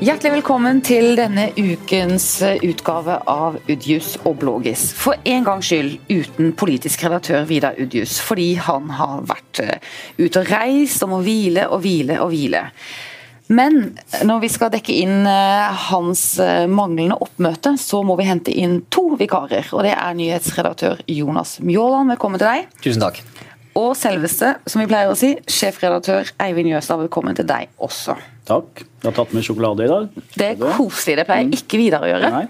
Hjertelig velkommen til denne ukens utgave av Udjus og Blågis. For en gangs skyld uten politisk redaktør Vidar Udjus, fordi han har vært eh, ute og reist og må hvile og hvile og hvile. Men når vi skal dekke inn eh, hans eh, manglende oppmøte, så må vi hente inn to vikarer. Og det er nyhetsredaktør Jonas Mjåland, velkommen til deg. Tusen takk. Og selveste, som vi pleier å si, sjefredaktør Eivind Jøstad, velkommen til deg også. Takk. Jeg har tatt med sjokolade i dag. Det er koselig. Det pleier ikke Vidar å gjøre. Nei.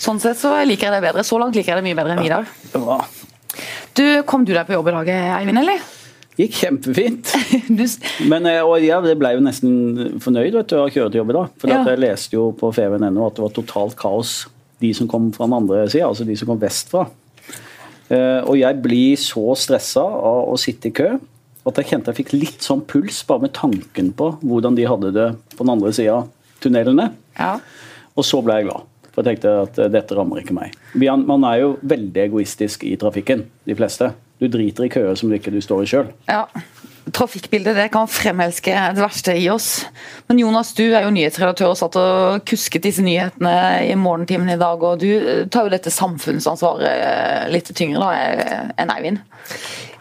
Sånn sett så liker jeg det bedre. Så langt liker jeg det mye bedre enn Vidar. Bra. Du, Kom du deg på jobb i dag, Eivind, eller? Gikk kjempefint. Men eh, jeg ble jo nesten fornøyd vet du, av å kjøre til jobb i dag. For Ja. jeg leste jo på fvn.no at det var totalt kaos de som kom fra den andre sida, altså de som kom vestfra. Eh, og jeg blir så stressa av å sitte i kø at jeg kjente jeg fikk litt sånn puls bare med tanken på hvordan de hadde det på den andre sida av tunnelene. ja. Og så ble jeg glad. For jeg tenkte at eh, dette rammer ikke meg. Man er jo veldig egoistisk i trafikken, de fleste. Du driter i køer som du ikke du står i sjøl. ja. Trafikkbildet det kan fremelske det verste i oss. Men Jonas, du er jo nyhetsredaktør og satt og kusket disse nyhetene i morgentimen i dag. Og du eh, tar jo dette samfunnsansvaret eh, litt tyngre da eh, enn Eivind.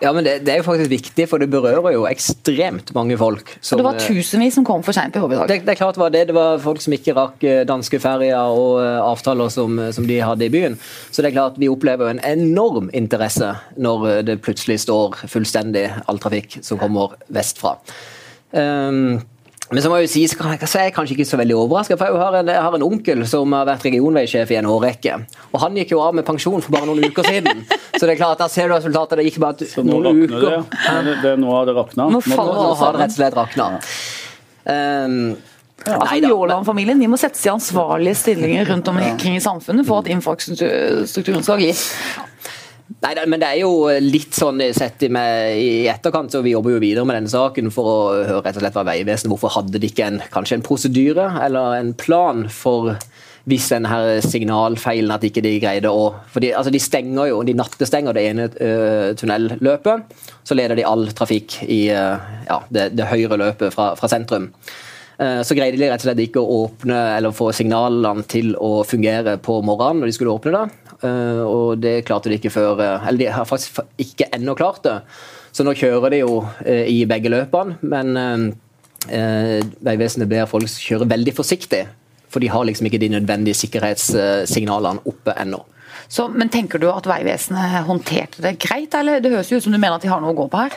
Ja, men det, det er jo faktisk viktig, for det berører jo ekstremt mange folk. Som, det var tusenvis som kom for seint på jobb i dag. det, det er klart det var det. Det var folk som ikke rakk danske ferier og avtaler som, som de hadde i byen. Så det er klart vi opplever jo en enorm interesse når det plutselig står fullstendig all trafikk som kommer vestfra. Um, men så må jeg jo si, så kan jeg, så er jeg kanskje ikke så veldig overraska, for jeg har, en, jeg har en onkel som har vært regionveisjef i en årrekke. Og han gikk jo av med pensjon for bare noen uker siden. Så det er klart, da ser du resultatet. Det gikk bare Så noen uker. det. ja. Det, det, nå har det rakna. Nå Nå har det rett og slett rakna. Um, Altså, Neida. Mjåland-familien de må settes i ansvarlige stillinger rundt omkring i samfunnet for at infrastrukturen skal gli. Nei, men det er jo litt sånn sett i, med, i etterkant, så vi jobber jo videre med denne saken for å høre rett og slett hva Vegvesenet Hvorfor hadde de ikke en, kanskje en prosedyre eller en plan for hvis denne her signalfeilen at ikke de greide å for de, altså de stenger jo, de nattestenger det ene uh, tunnelløpet. Så leder de all trafikk i eh, ja, det, det høyre løpet fra, fra sentrum. Eh, Så greide de rett og slett ikke å åpne eller få signalene til å fungere på morgenen når de skulle åpne det. Eh, Og det klarte de ikke før eh, Eller de har faktisk ikke ennå klart det. Så nå kjører de jo i begge løpene, men Vegvesenet ber folk kjøre veldig forsiktig. For de har liksom ikke de nødvendige sikkerhetssignalene oppe ennå. Så, men tenker du at Vegvesenet håndterte det greit, eller det høres jo ut som du mener at de har noe å gå på her?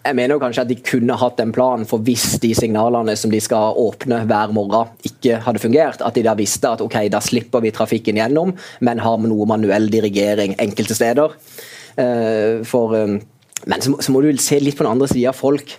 Jeg mener jo kanskje at de kunne hatt en plan for hvis de signalene som de skal åpne hver morgen, ikke hadde fungert. At de da visste at ok, da slipper vi trafikken gjennom, men har noe manuell dirigering enkelte steder. Eh, For, eh, men så, må- du se litt på den andre sida. Folk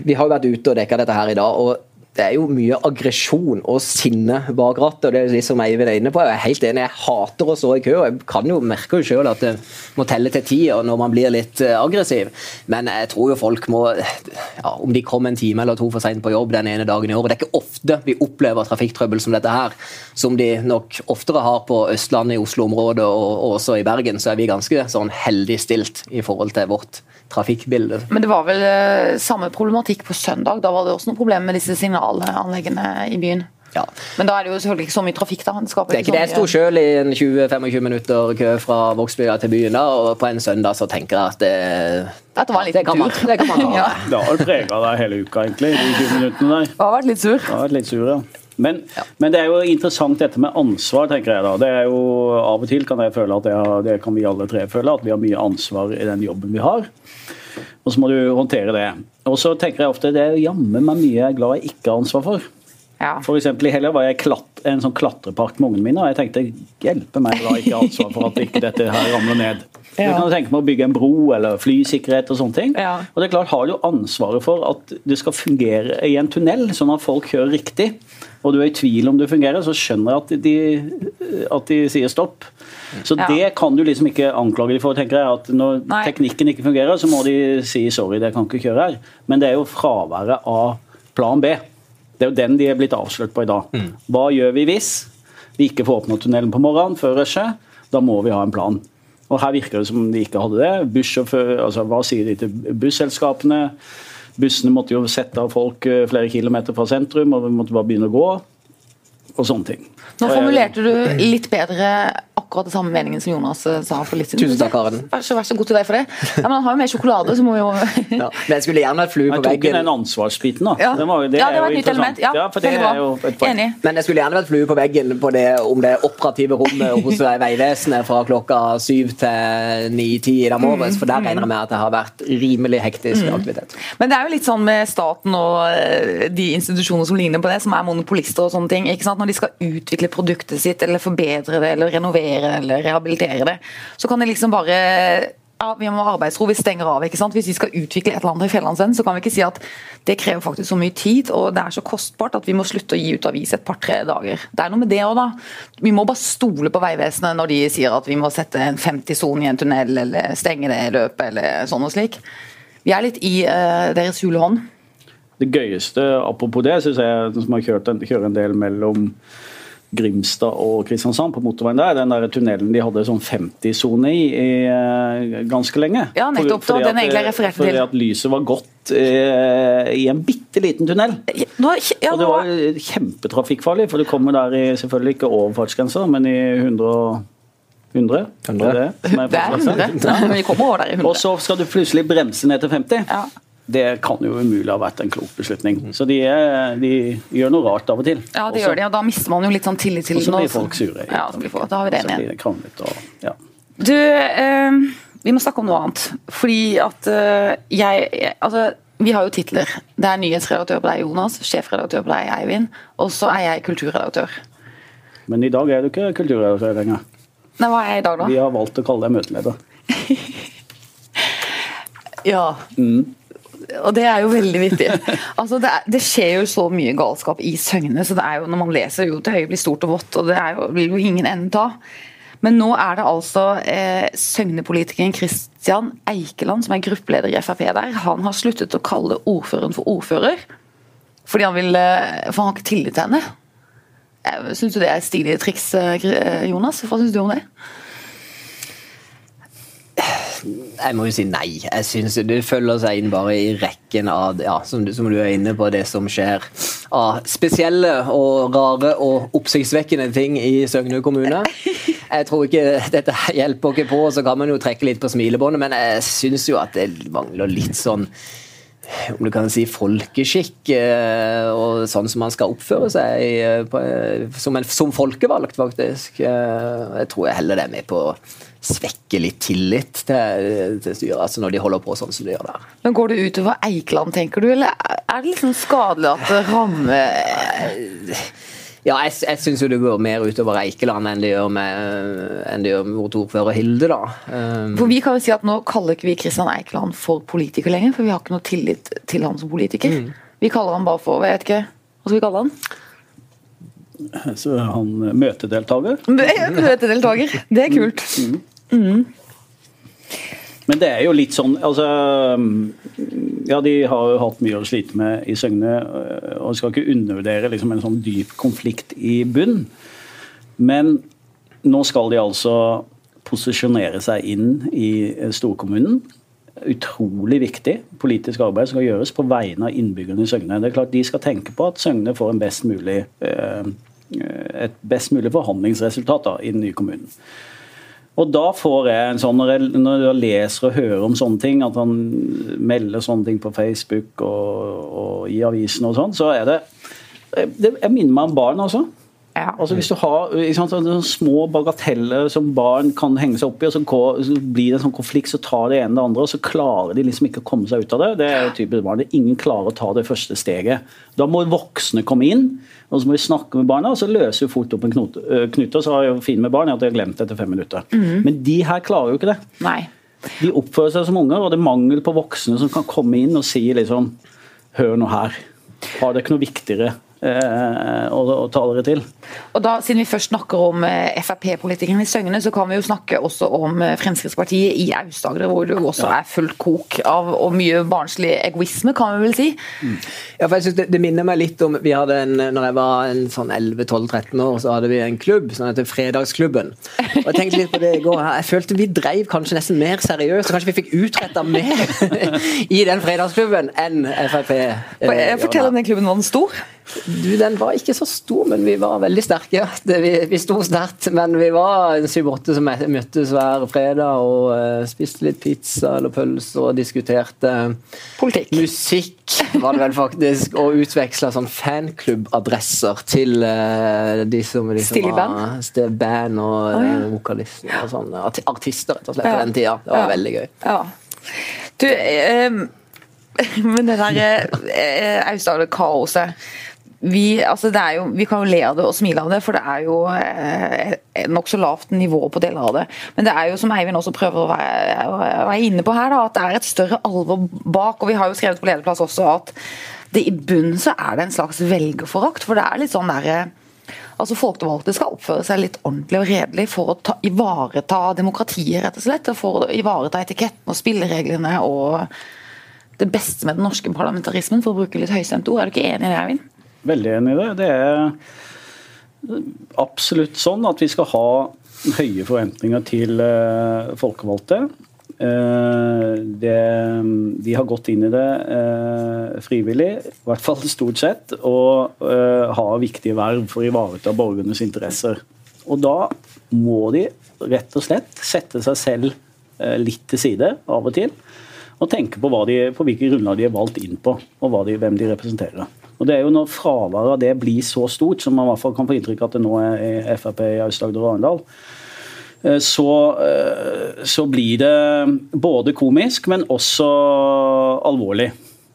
Vi har jo vært ute og dekka dette her i dag. og det er jo mye aggresjon og sinne bak rattet. og det er jo som Eivind er inne på. Jeg er helt enig, jeg hater å stå i kø. og Jeg kan jo merke jo selv at det må telle til ti når man blir litt eh, aggressiv. Men jeg tror jo folk må ja, Om de kommer en time eller to for seint på jobb den ene dagen i året Det er ikke ofte vi opplever trafikktrøbbel som dette her, som de nok oftere har på Østlandet, i Oslo-området og, og også i Bergen. Så er vi ganske sånn heldig stilt i forhold til vårt trafikkbilde. Men det var vel eh, samme problematikk på søndag. Da var det også noe problem med disse signalanleggene i byen. Ja. Men da er det jo selvfølgelig ikke så mye trafikk, da. Det, Det er ikke det. Jeg sto selv i en 20-25 minutter kø fra Vågsbygda til byen, da, og på en søndag så tenker jeg at det, Dette var en liten det kan man, tur. det kan man. Ja. Det har prega deg hele uka, egentlig. De 20 minuttene der. Jeg har vært litt sur. Jeg har vært litt sur, ja. Men, men det er jo interessant dette med ansvar, tenker jeg da. Det er jo Av og til kan jeg føle at jeg har, det kan vi alle tre føle, at vi har mye ansvar i den jobben vi har. Og så må du håndtere det. Og så tenker jeg ofte det er jammen meg mye jeg er glad jeg ikke har ansvar for. Ja. For eksempel I Heller var jeg klatt, en sånn klatrepark med ungene mine, og jeg tenkte hjelpe meg da ikke ansvar for at ikke dette her ramler ned. Ja. Jeg kan tenke meg å bygge en bro eller flysikkerhet og sånne ting. Ja. Og det er klart Har du ansvaret for at det skal fungere i en tunnel, sånn at folk kjører riktig, og du er i tvil om det fungerer, så skjønner jeg at de, at de sier stopp. Så Ja. det kan du liksom ikke anklage dem for. tenker jeg, at Når Nei. teknikken ikke fungerer, så må de si sorry, det kan ikke kjøre her. Men det er jo fraværet av plan B. Det er jo den de er blitt avslørt på i dag. Hva gjør vi hvis vi ikke får åpna tunnelen på morgenen før rushet? Da må vi ha en plan. Og Her virker det som de ikke hadde det. Bussjåfør, altså Hva sier de til busselskapene? Bussene måtte jo sette av folk eh, flere kilometer fra sentrum, og vi måtte bare begynne å gå. Og sånne ting. Nå formulerte du litt bedre akkurat det samme meningen som Jonas eh, sa for litt siden. Tusen takk, Karen. Vær så, vær så god til deg for det. Ja, men han har jo mer sjokolade, så må vi jo Ja, men jeg skulle gjerne vært flue på Jeg på tok inn veggen. den ansvarsbiten, da. Ja. Det, var, det Ja, det var et nytt element. Ja, for det veldig bra. er jo et poeng. Enig. Men jeg skulle gjerne vært flue på veggen på det om det operative rommet hos Vegvesenet fra klokka syv til ni-ti i dag morges, for der regner jeg med at det har vært rimelig hektisk aktivitet. Men det er jo litt sånn med staten og eh, de institusjonene som ligner på det, som er monopolister og sånne ting. ikke sant? Når de skal utvikle produktet sitt, eller forbedre det, eller renovere eller rehabilitere det, så kan de liksom bare ja, Vi må ha arbeidsro, vi stenger av. ikke sant? Hvis vi skal utvikle et eller annet i Fjellandsenden, så kan vi ikke si at det krever faktisk så mye tid og det er så kostbart at vi må slutte å gi ut avis et par-tre dager. Det er noe med det òg, da. Vi må bare stole på Vegvesenet når de sier at vi må sette en 50-sone i en tunnel eller stenge det løpet eller sånn og slik. Vi er litt i uh, deres hule hånd. Det gøyeste, apropos det, syns jeg, som har kjørt en, kjører en del mellom Grimstad og Kristiansand på motorveien der, den der tunnelen de hadde sånn 50-sone i, i eh, ganske lenge. Ja, nettopp, For, Fordi den jeg at- til. refererte fordi til. at lyset var gått eh, i en bitte liten tunnel. Nå, ja, Og det var kjempetrafikkfarlig, for du kommer der i selvfølgelig ikke over fartsgrensa, men i 100 100? 100. Er det, er det er fartsgrensa? 100. Men vi kommer over der i 100. Og så skal du plutselig bremse ned til 50. Ja. Det kan jo umulig ha vært en klok beslutning. Så de, er, de gjør noe rart av og til. Ja, det Også- gjør de, og da mister man jo litt sånn tillit til Og så blir folk sure. Ja, så blir folk, da har vi det igjen. blir det kranglet og ja. Du, eh, vi må snakke om noe annet. Fordi at eh, jeg Altså, vi har jo titler. Det er nyhetsredaktør på deg, Jonas. Sjefredaktør på deg, Eivind. Og så er jeg kulturredaktør. Men i dag er du ikke kulturredaktør lenger. Nei, hva er jeg i dag, da? Vi har valgt å kalle deg møteleder. Ja. Og det er jo veldig vittig. Altså, det, det skjer jo så mye galskap i Søgne, så det er jo, når man leser jo til høye blir stort og vått, og det jo, vil jo ingen ende ta. Men nå er det altså eh, Søgne-politikeren Christian Eikeland, som er gruppeleder i Frp der, han har sluttet å kalle ordføreren for ordfører. Fordi han vil eh, For han har ikke tillit til henne. Syns du det er et stilig triks, eh, Jonas? Hva syns du om det? Jeg må jo si nei. Jeg synes Det følger seg inn bare i rekken av ja, som, du, som du er inne på, det som skjer av spesielle og rare og oppsiktsvekkende ting i Søgne kommune. Jeg tror ikke dette hjelper ikke på, så kan man jo trekke litt på smilebåndet, men jeg syns jo at det mangler litt sånn om du kan si folkeskikk, eh, og sånn som man skal oppføre seg eh, eh, som, en, som folkevalgt, faktisk. Jeg tror jeg heller det er med på å svekke litt tillit til, til styret, altså når de holder på sånn som de gjør der. Men Går det utover Eikeland, tenker du, eller er det liksom skadelig at det rammer Ja, jeg, jeg syns jo det går mer utover Eikeland enn det gjør med, enn det gjør med vårt ordfører Hilde, da. Um, For Vi kan jo si at Nå kaller ikke vi Kristian Eikeland for politiker lenger, for vi har ikke noe tillit til han som politiker. Vi kaller han bare for jeg vet ikke, Hva skal vi kalle han? Så han møtedeltaker. Møtedeltaker. Det er kult. Men det er jo litt sånn altså, Ja, de har jo hatt mye å slite med i Søgne, øh, og skal ikke undervurdere liksom en sånn dyp konflikt i bunn. Men nå skal de altså posisjonere seg inn i eh, storkommunen. Utrolig viktig politisk arbeid skal gjøres på vegne av innbyggerne i Søgne. Det er klart De skal tenke på at Søgne får en best mulig, eh, et best mulig forhandlingsresultat da, i den nye kommunen. Og da får jeg en sånn, når jeg, når jeg leser og hører om sånne ting, at han melder sånne ting på Facebook og, og i avisen og sånn, så er det, det Jeg minner meg om barn, altså. Ja. Altså Hvis du har sant, små bagateller som barn kan henge seg opp i, og så, går, så blir det en sånn konflikt, så tar det ene det andre, og så klarer de liksom ikke å komme seg ut av det. Det er jo typisk barn. Det er Ingen klarer å ta det første steget. Da må voksne komme inn, og så må vi snakke med barna, og så løser vi fort opp en knute. og så har jo fint med barn at de har glemt det etter fem minutter. Men de her klarer jo ikke det. Nei. De oppfører seg som unger, og det er mangel på voksne som kan komme inn og si liksom Hør nå her. Har dere ikke noe viktigere eh, å, talere ta dere til. Og da, Siden vi først snakker om eh, Frp-politikerne i Søgne, så kan vi jo snakke også om eh, Fremskrittspartiet i Aust-Agder, hvor det jo også er fullt kok av og mye barnslig egoisme, kan vi vel si. Ja, for jeg synes det, det minner meg litt om vi hadde en, når jeg var en sånn 11-12-13 år, så hadde vi en klubb som heter Fredagsklubben. Og Jeg tenkte litt på det i går. Jeg følte vi drev kanskje nesten mer seriøst, og kanskje vi fikk utretta mer i den fredagsklubben enn Frp. eh, Fortell om den klubben, var den stor? Du, Den var ikke så stor, men vi var veldig sterke. Det, vi, vi sto sterkt, men vi var syv-åtte som møttes hver fredag og uh, spiste litt pizza eller pølser og diskuterte Politikk. musikk, var det vel faktisk, og utveksla sånn fanklubbadresser til uh, de som liksom Stille var band og oh, ja. eh, vokalister og sånn. Art Artister, rett og slett, Ja. på den tida. Det var Ja. veldig gøy. Ja. Du, um men det der eh, Aust-Agder-kaoset vi, altså jo, vi kan jo le av det og smile av det, for det er jo eh, nokså lavt nivå på deler av det. Men det er jo, som Eivind også prøver å være, være inne på her, da, at det er et større alvor bak. og Vi har jo skrevet på lederplass også at det i bunnen så er det en slags velgerforakt. For det er litt sånn derre Altså Folkevalgte skal oppføre seg litt ordentlig og redelig for å ta, ivareta demokratiet, rett og slett. For å ivareta etiketten og spillereglene og det beste med den norske parlamentarismen, for å bruke litt høystemte ord. Er du ikke enig i det, Eivind? Veldig enig i det. Det er absolutt sånn at vi skal ha høye forventninger til eh, folkevalgte. Eh, det, de har gått inn i det eh, frivillig, i hvert fall stort sett, og har viktige verv for å ivareta borgernes interesser. Og da må de rett og slett sette seg selv litt til side av og til, og tenke på, de, på hvilke grunnlag de er valgt inn på, og de, hvem de representerer. Og det er jo Når fraværet av det blir så stort, som man i hvert fall kan få inntrykk av at det nå er i Frp i Aust-Agder og Arendal, eh, så, eh, så blir det både komisk, men også alvorlig.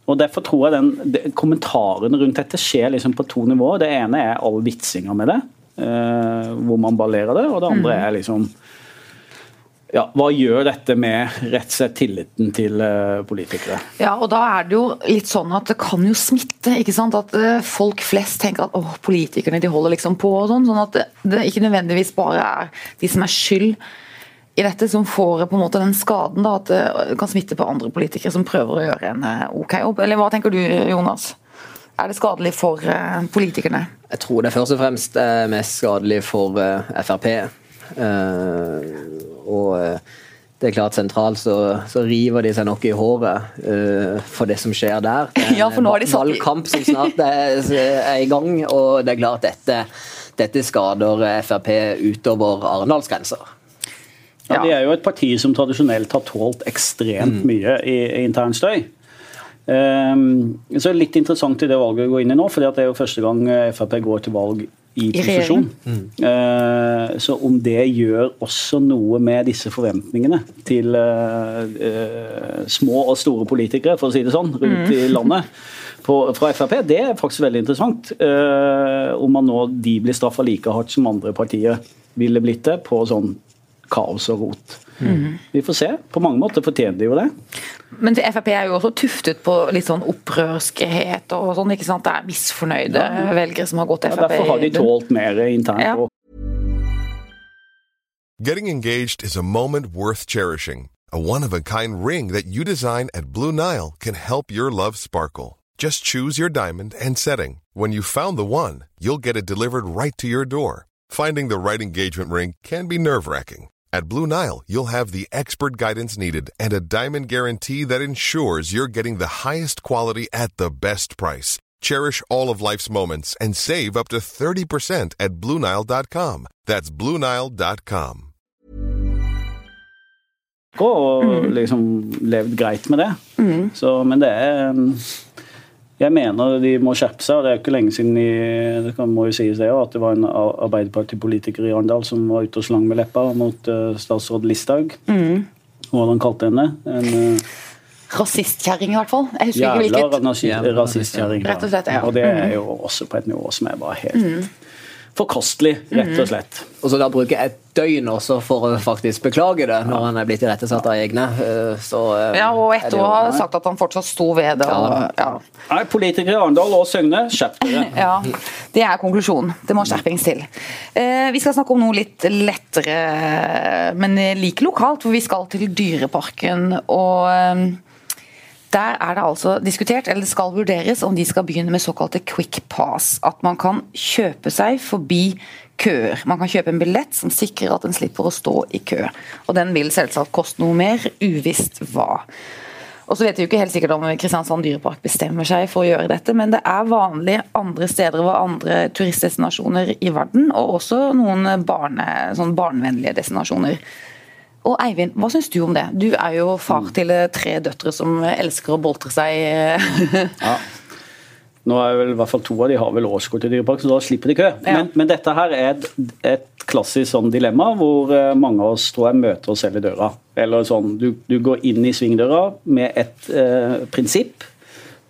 Og Derfor tror jeg den, de, kommentarene rundt dette skjer liksom på to nivåer. Det ene er all vitsinga med det, eh, hvor man ballerer det. Og det andre er liksom ja, Hva gjør dette med rett og slett tilliten til eh, politikere? Ja, og da er det jo litt sånn at det kan jo smitte. ikke sant? At eh, folk flest tenker at å, politikerne de holder liksom på og sånn. Sånn at det, det ikke nødvendigvis bare er de som er skyld i dette, som får på en måte den skaden. da, At det kan smitte på andre politikere som prøver å gjøre en eh, ok jobb. Eller hva tenker du, Jonas? Er det skadelig for eh, politikerne? Jeg tror det først og fremst er mest skadelig for eh, Frp. Eh, og eh, det er klart sentralt så, så river de seg nok i håret uh, for det som skjer der. Det er en Ja, for nå har de satt valgkamp som snart er, er i gang, og det er klart dette, dette skader Frp utover Arendalsgrenser. Ja, Ja. De er jo et parti som tradisjonelt har tålt ekstremt mye i, i intern støy. Um, så er litt interessant i det valget vi går inn i nå, for det er jo første gang eh, Frp går til valg i posisjon. Eh, så om det gjør også noe med disse forventningene til eh, små og store politikere, for å si det sånn, rundt i landet på, fra Frp, det er faktisk veldig interessant. Eh, om man nå de blir straffa like hardt som andre partier ville blitt det på sånn kaos og rot. Vi får se. På mange måter fortjener de jo det. Men Frp er jo også tuftet på litt sånn opprørskhet og sånn. ikke sant? Det er misfornøyde velgere som har gått Frp. Ja, derfor har de tålt mer internt. Ja. Getting engaged is a moment worth cherishing. A one of a kind ring that you design at Blue Nile can help your love sparkle. Just choose your diamond and setting. When you've found the one, you'll get it delivered right to your door. Finding the right engagement ring can be nerve wracking. At Blue Nile, you'll have the expert guidance needed and a diamond guarantee that ensures you're getting the highest quality at the best price. Cherish all of life's moments and save up to 30% at BlueNile.com. That's BlueNile.com. og liksom levd greit med det. Så, men det er Jeg mener de må skjerpe seg. og Det er jo ikke lenge siden i, det kan, må jo sies det, at det var en Ar- Arbeiderpartipolitiker i Arendal som var ute og slang med leppa mot uh, statsråd Listhaug. Hva hadde han kalte henne? En uh, Rasistkjerring, i hvert fall. Jeg husker ikke jævla hvilket. nazi- Jævla rasistkjerring. Rett og slett, ja. Og det er jo også på et nivå som er bare helt forkastelig, rett og slett. Og så da bruke et døgn også for å faktisk beklage det, når han er blitt irettesatt av egne. eh, Så, eh, Ja, og etter å ha sagt at han fortsatt sto ved det. Og, ja. Nei, Politikere i Arendal og Søgne, skjerp dere. Ja, Det er konklusjonen. Det må skjerpings til. Eh, vi skal snakke om noe litt lettere, men like lokalt. For vi skal til Dyreparken. og... der er det altså diskutert, eller det skal vurderes, om de skal begynne med såkalte quick pass. At man kan kjøpe seg forbi køer. Man kan kjøpe en billett som sikrer at en slipper å stå i kø. Og den vil selvsagt koste noe mer, uvisst hva. Og så vet vi jo ikke helt sikkert om Kristiansand dyrepark bestemmer seg for å gjøre dette, men det er vanlig andre steder og andre turistdestinasjoner i verden, og også noen barne, sånn barnevennlige destinasjoner. Og Eivind, hva syns du om det? Du er jo far til tre døtre som elsker å boltre seg. Ja. Nå er vel i hvert fall To av de har vel årskort i Dyreparken, så da slipper de kø. Ja. Men, men dette her er et, et klassisk sånn dilemma hvor eh, mange av oss tror jeg møter oss selv i døra. Eller sånn, Du, du går inn i svingdøra med et eh, prinsipp,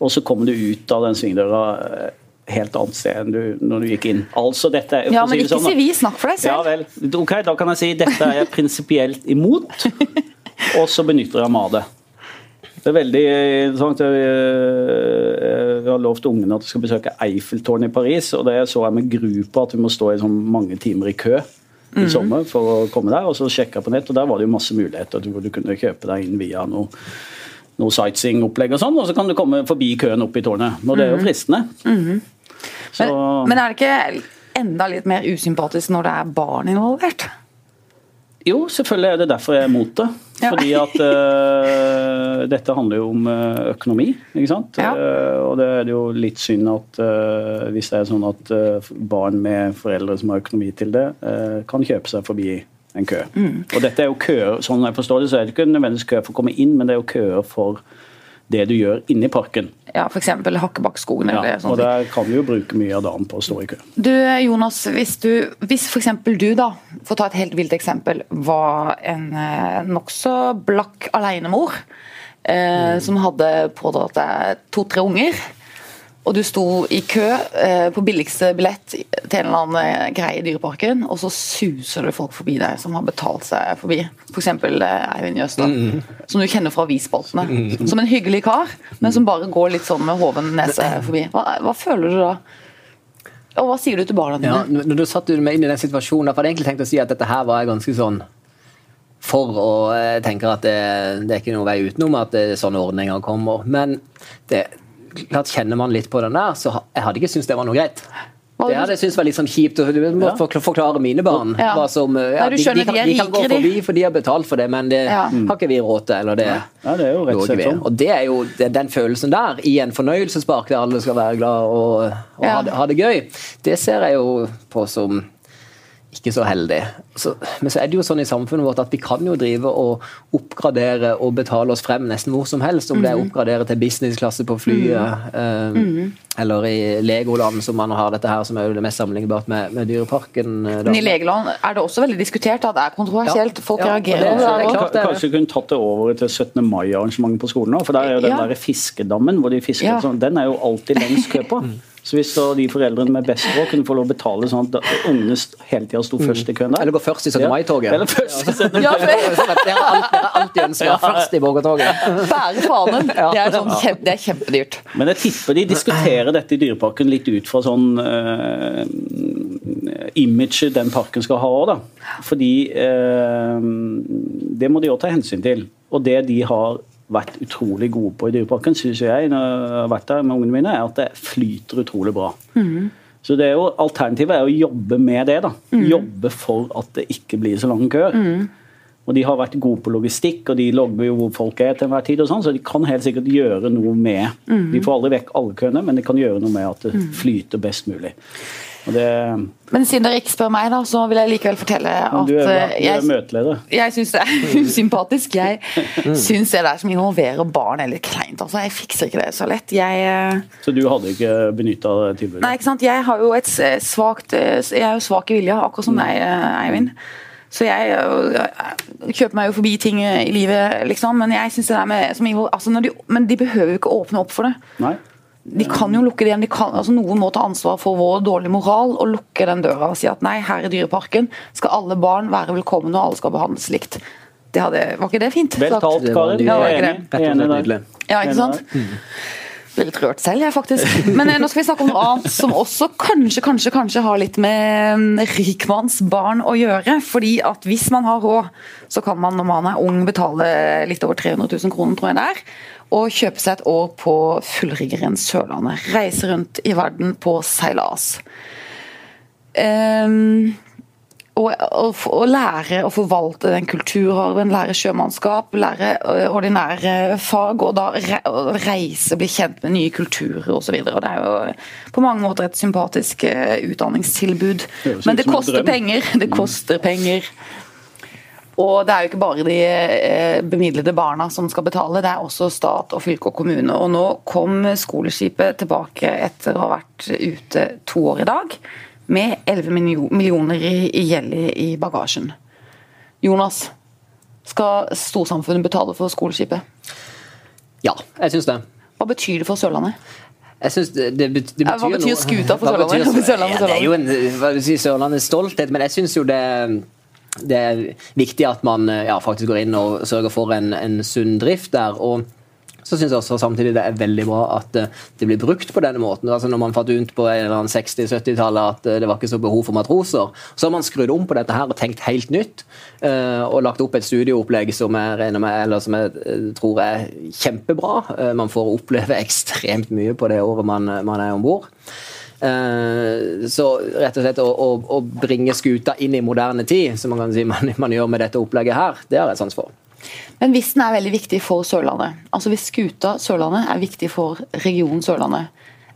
og så kommer du ut av den svingdøra eh, helt annet sted enn du, når du gikk inn. Altså dette Ja, si men ikke sånn, si vi, snakk for deg selv. Ja vel. Ok, da kan jeg si dette er jeg prinsipielt imot, og så benytter jeg meg av det. Det er veldig interessant. Jeg, eh, jeg har lovt ungene at de skal besøke Eiffeltårnet i Paris, og det så jeg med gru på at vi må stå i sånn mange timer i kø i sommer for å komme der. Og så sjekka på nett, og der var det jo masse muligheter hvor du kunne kjøpe deg inn via noe noe sightseeing-opplegg og sånn, og så kan du komme forbi køen opp i tårnet. Og det er jo fristende. Så, Men, men er det ikke enda litt mer usympatisk når det er barn involvert? Jo, selvfølgelig er det derfor jeg er mot det. Fordi at uh, dette handler jo om eh, økonomi, ikke sant. Ja. Uh, og det er jo litt synd at uh, hvis det er sånn at barn med foreldre som har økonomi til det, kan kjøpe seg forbi en kø. Mm. Og dette er jo køer, sånn jeg forstår det, så er det ikke nødvendigvis køer for å komme inn, men det er jo køer for det du gjør inni parken. Ja, F.eks. Hakkebakkskogen. Ja, eller og der kan du jo bruke mye av dagen på å stå i kø. Du Jonas, hvis, du, hvis f.eks. du, da, for å ta et helt vilt eksempel, var en eh, nokså blakk alenemor eh, som hadde pådratt deg to-tre unger, og du sto i kø eh, på billigste billett til en eller annen eh, greie i Dyreparken, og så suser det folk forbi deg som har betalt seg forbi. F.eks. For eh, Eivind Jøstad, som du kjenner fra avisspaltene. Som en hyggelig kar, men som bare går litt sånn med hoven nese forbi. Hva, hva føler du da? Og hva sier du til barna dine? Ja, når du satte meg inn i den situasjonen, jeg hadde egentlig tenkt å si at dette her var ganske sånn for, og jeg tenker at det, det er ikke noe vei utenom at sånne ordninger kommer. Men det, klart kjenner man litt på den der, så jeg hadde ikke syntes det var noe greit. Det hadde jeg syntes var litt sånn kjipt. og Du må Ja. forklare mine barn Ja. hva som ja, Nei, du de, de, kan, de kan gå forbi, for de har betalt for det, men det Ja. har ikke vi råd til. Eller det, Ja, det er jo rett og slett sånn. Og det er jo det, den følelsen der, i en fornøyelsespark der alle skal være glad og, og Ja. ha, det, ha det gøy, det ser jeg jo på som ikke så heldig. Så, men så er det jo sånn i samfunnet vårt at vi kan jo drive og oppgradere og betale oss frem nesten hvor som helst. Om det er Mhm. oppgradere til businessklasse på flyet, eh, Mhm. eller i Legoland, som man har dette her, som er jo det mest sammenlignbart med, med Dyreparken. eh, da. Men i Legoland er det også veldig diskutert at det er kontroversielt. Ja. Folk Ja, reagerer det- det. det klart. det det. Kanskje kunne tatt det over til 17. mai-arrangementet på skolen òg. For der er jo den Ja. der fiskedammen hvor de fisker Ja. sånn, den er jo alltid lengst kø på. Så hvis da de foreldrene med best råd kunne få lov å betale sånn at ungene hele tida sto først i køen der Eller gå først i 17. mai-toget. Eller først i 17. Ja, Det jo sånn Dere har alltid, alltid ønska først i borgertoget. Bære fanen. Det er, sånn, kjempe, det er kjempedyrt. Men jeg tipper de diskuterer dette i Dyreparken litt ut fra sånn uh, imaget den parken skal ha òg, da. Fordi uh, det må de òg ta hensyn til. Og det de har vært utrolig gode på i Dyreparken, syns jeg, når jeg har vært der med ungene mine, er at det flyter utrolig bra. Så det er jo, Alternativet er å jobbe med det. da. Jobbe for at det ikke blir så lange køer. Og de har vært gode på logistikk, og de logger jo hvor folk er til enhver tid, og sånn, så de kan helt sikkert gjøre noe med De får aldri vekk alle køene, men de kan gjøre noe med at det flyter best mulig. Det, Men siden dere ikke spør meg, da, så vil jeg likevel fortelle at du er, eh, du er jeg, møteleder. jeg syns det er usympatisk. Jeg syns det der som involverer barn er litt kleint. Altså, jeg fikser ikke det så lett. Jeg eh, Så du hadde ikke benytta tilbudet? Nei, ikke sant. Jeg har jo et svagt, eh, Jeg er jo svak i vilja, akkurat som deg, eh, Eivind. Så jeg jeg kjøper meg jo forbi ting i livet, liksom. Men jeg synes det der med som, altså når de, Men de behøver jo ikke åpne opp for det. Nei? De kan jo lukke det igjen. Kan, altså Noen må ta ansvar for vår dårlige moral og lukke den døra og si at nei, her i Dyreparken skal alle barn være velkomne og alle skal behandles likt. Det hadde, var ikke det fint? Vel talt, Karin. Ja, ikke enig. Ja, ikke sant? Blir litt rørt selv, jeg, faktisk. Men eh, nå skal vi snakke om noe annet som også kanskje kanskje, kanskje har litt med mm, rikmannsbarn å gjøre. Fordi at hvis man har råd, så kan man når man er ung betale litt over 300 000 kroner, tror jeg det er. Og kjøpe seg et år på fullriggeren Sørlandet. Reise rundt i verden på seilas. Ehm, og lære å forvalte den kulturarven, lære sjømannskap, lære ordinære fag, og da reise, bli kjent med nye kulturer osv. Det er jo på mange måter et sympatisk utdanningstilbud. Det Men det koster. Mm. penger. Det koster penger. Og det er jo ikke bare de eh, bemidlede barna som skal betale, det er også stat og fylke og kommune. Og nå kom skoleskipet tilbake etter å ha vært ute to år i dag, med 11 millioner i gjeld i bagasjen. Jonas, skal storsamfunnet betale for skoleskipet? Ja, jeg syns det. Hva betyr det for Sørlandet? Jeg synes det, det, betyr, det hva betyr noe- skuta for Sørlandet? betyr- Sørlandet, Ja, det er jo en hva si, Sørlandets stolthet, men jeg syns jo det det er viktig at man ja, faktisk går inn og sørger for en, en sunn drift der. og så synes jeg også samtidig det er veldig bra at eh, det blir brukt på denne måten. Altså Når man fant ut på en eller annen 60-70-tallet at eh, det var ikke så behov for matroser, så har man skrudd om på dette her og tenkt helt nytt. eh, Og lagt opp et studieopplegg som eller som jeg tror er kjempebra. Man får oppleve ekstremt mye på det året man, man er om bord. Så rett og slett å, å, å bringe skuta inn i moderne tid, som man kan si man, man gjør med dette opplegget her, det har jeg sans for. Men hvis den er veldig viktig for Sørlandet, altså hvis skuta Sørlandet er viktig for regionen Sørlandet,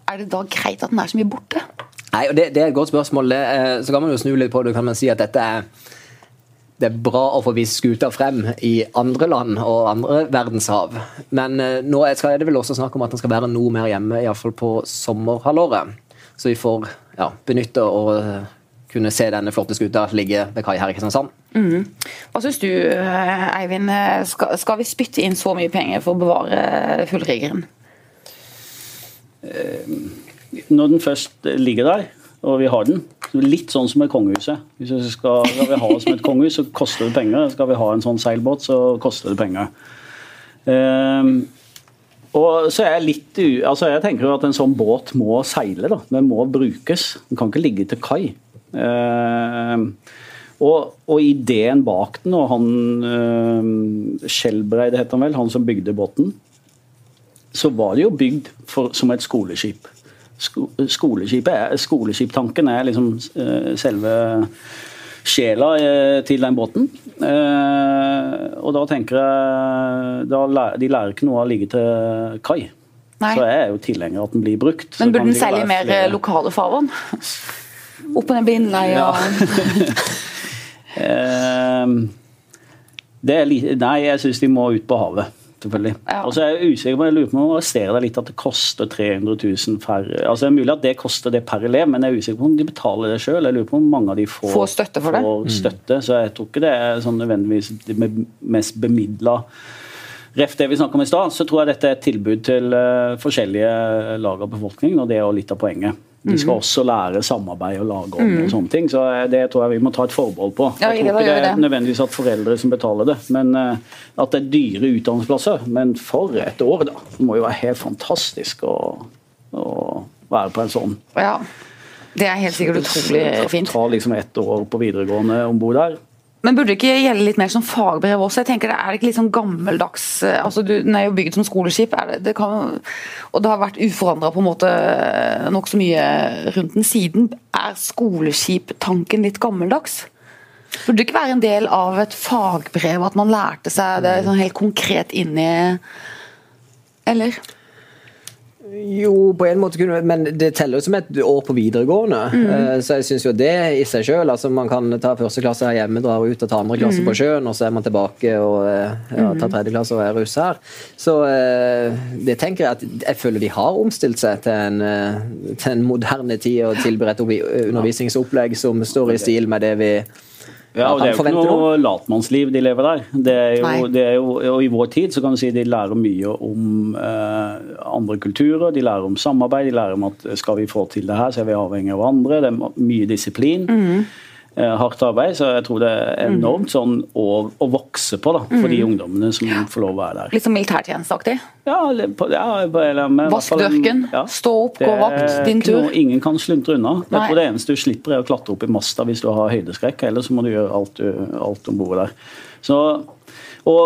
er det da greit at den er så mye borte? Nei, og det, det er et godt spørsmål. Er- så kan man jo snu litt på det. kan man si at dette er det er bra å få vist skuta frem i andre land og andre verdenshav. Men eh, nå er det vel også snakk om at den skal være noe mer hjemme, iallfall på sommerhalvåret. Så vi får ja, benytte og eh, kunne se denne flotte skuta ligge ved kai her i Kristiansand. Hva syns du, eh, Eivind? Skal, skal vi spytte inn så mye penger for å bevare fullriggeren? Når den først ligger der, og vi har den Litt sånn som med kongehuset. Hvis vi skal, skal vi ha det som et kongehus, så koster det penger. Skal vi ha en sånn seilbåt, så koster det penger. Um, og så er Jeg litt u... Altså jeg tenker jo at en sånn båt må seile. da. Den må brukes. Den kan ikke ligge til kai. Ehm, og, og ideen bak den, og han uh, Skjelbreid het han vel, han som bygde båten, så var det jo bygd for, som et skoleskip. Sko, er, skoleskiptanken er liksom eh, selve sjela eh, til den båten. Uh, og da tenker jeg da lærer, De lærer ikke noe av å ligge til kai. Nei. Så jeg er jo tilhenger av at den blir brukt. Men burde den seile i mer flere- eh, lokale farvann? Opp og ned blindleie Ja. og Ehm, det er li Nei, jeg syns de må ut på havet. Selvfølgelig. Ja. Og så er jeg usikker på, jeg lurer på om arrestere deg litt at det koster 300 000 per altså Det er mulig at det koster det per elev, men jeg er usikker på om de betaler det sjøl. Jeg lurer på om mange av de får, Får støtte for det. støtte, Så jeg tror ikke det er sånn nødvendigvis de mest bemidla Ref det vi snakka om i stad, så tror jeg dette er et tilbud til eh, forskjellige lag av befolkningen, og det er jo litt av poenget. De skal også lære samarbeid og lage om og sånne ting, så det tror jeg vi må ta et forbehold på. Jeg tror ikke det er nødvendigvis at foreldre som betaler det, men eh, at det er dyre utdannelsesplasser. Men for et år, da. Det må jo være helt fantastisk å, å være på en sånn. Ja. Det er helt sikkert utrolig fint. Ta liksom ett år på videregående om bord der. Men burde det ikke gjelde litt mer som fagbrev også? Jeg tenker det Er det ikke litt sånn gammeldags eh, altså du, Den er jo bygd som skoleskip, er det, det kan, og det har vært uforandra måte nokså mye rundt den siden. Er skoleskiptanken litt gammeldags? Burde det ikke være en del av et fagbrev at man lærte seg det sånn helt konkret inn i Eller? Jo, på en måte kunne men det teller jo som et år på videregående. Mm. Så jeg syns jo det i seg sjøl altså Man kan ta første klasse her hjemme, dra ut og ta andre klasse på sjøen, og så er man tilbake og eh, ja, tar tredje klasse og er russ her. Så eh, det tenker jeg at jeg føler de har omstilt seg til en, eh, til en moderne tid og tilberedt undervisningsopplegg som står i stil med det vi Ja, og Det er jo ikke noe latmannsliv de lever der. Det er jo, det er jo, og I vår tid så kan du si de lærer mye om eh, andre kulturer, de lærer om samarbeid, de lærer om at skal vi få til det her, så er vi avhengig av andre. Det er mye disiplin. Mm. Eh, hardt arbeid, så jeg tror det er mhm. enormt sånn å, å vokse på da, for de mhm. ungdommene som får lov å være der. Litt som militærtjenesteaktig? Ja, ja Vask dørken, ja. stå opp, gå vakt, din tur. Ingen kan sluntre unna. Jeg tror Det eneste du slipper, er å klatre opp i masta hvis du har høydeskrekk, eller så må du gjøre alt, alt om bord der. Så, og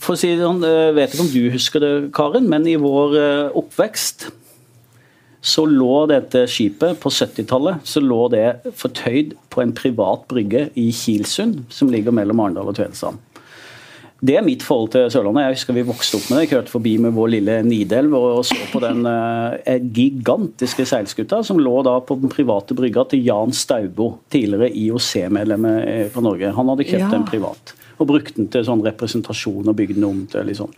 for å si det sånn, jeg vet ikke om du husker det, Karen, men i vår eh, oppvekst så lå dette skipet på 70-tallet så lå det fortøyd på en privat brygge i Kilsund, som ligger mellom Arendal og Tvedestrand. Det er mitt forhold til Sørlandet. Jeg husker Vi vokste opp med det. Jeg kjørte forbi med vår lille Nidelv og så på den eh, gigantiske seilskuta som lå da på den private brygga til Jan Staubo, tidligere IOC-medlem fra Norge. Han hadde kjøpt ja. den privat og brukte den til sånn representasjon og bygde den om til litt sånn.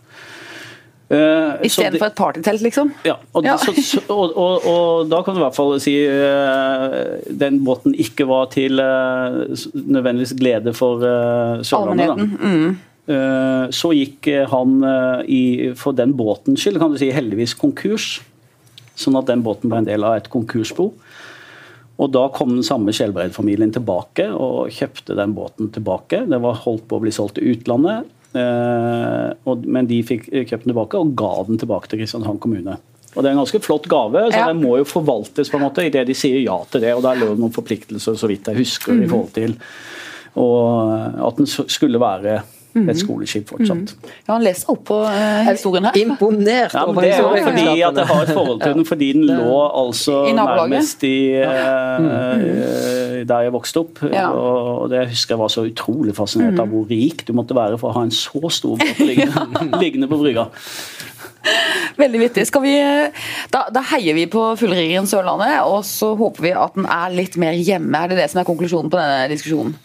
Uh, Istedenfor et partytelt, liksom? Ja, og, ja. Så, og, og, og, da kan du i hvert fall si uh, den båten ikke var til uh, nødvendigvis glede for uh, Sørlandet. Mm. så gikk han i, for den båtens skyld kan du si heldigvis konkurs. Sånn at den båten ble en del av et konkursbo. Og Da kom den samme Skjelbreid-familien tilbake og kjøpte den båten tilbake. Den var holdt på å bli solgt til utlandet. Eh, men de fikk den tilbake og ga den tilbake til Kristiansand kommune. Og Det er en ganske flott gave, så ja. den må jo forvaltes på en måte idet de sier ja til det. og Der lå det noen forpliktelser, så vidt jeg husker, mm. i forhold til og at den skulle være et mhm. skoleskip fortsatt. Mm. Ja, Han leser opp på uh, historien her. Imponert ja, Det er jo fordi at jeg har et forhold til den, fordi den lå altså I nærmest i uh, mm. der jeg vokste opp. Ja. Og det jeg husker jeg var så utrolig fascinert av mhm. hvor rik du måtte være for å ha en så stor båt liggende, liggende på brygga. Veldig vittig. Vi, da, da, heier vi på fullriggeren Sørlandet, og så håper vi at den er litt mer hjemme. Er det det som er konklusjonen på denne diskusjonen?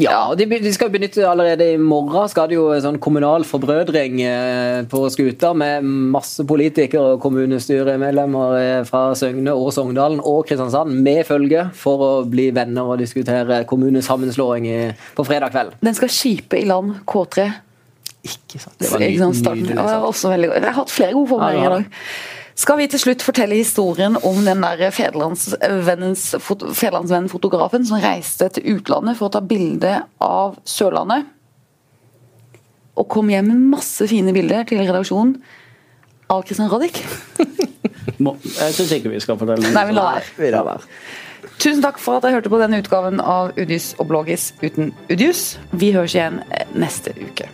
Ja, de, de, skal benytte allerede i morgen. skal det jo sånn kommunal forbrødring eh, på skuta med masse politikere og kommunestyremedlemmer eh, fra Søgne og Sogndalen og Kristiansand med følge for å bli venner og diskutere kommunesammenslåing på fredag kveld. Den skal skipe i land K3. Ikke sant. Det var nydelig. Jeg har hatt flere gode formuleringer i dag skal vi til slutt fortelle historien om den der federlandsvennen-fotografen som reiste til utlandet for å ta bilde av Sørlandet. Og kom hjem med masse fine bilder til redaksjonen av Christian Radich. Jeg syns ikke vi skal fortelle det. Nei, vi lar være. Tusen takk for at jeg hørte på denne utgaven av Udis og Bloggis uten Udius. Vi høres igjen neste uke.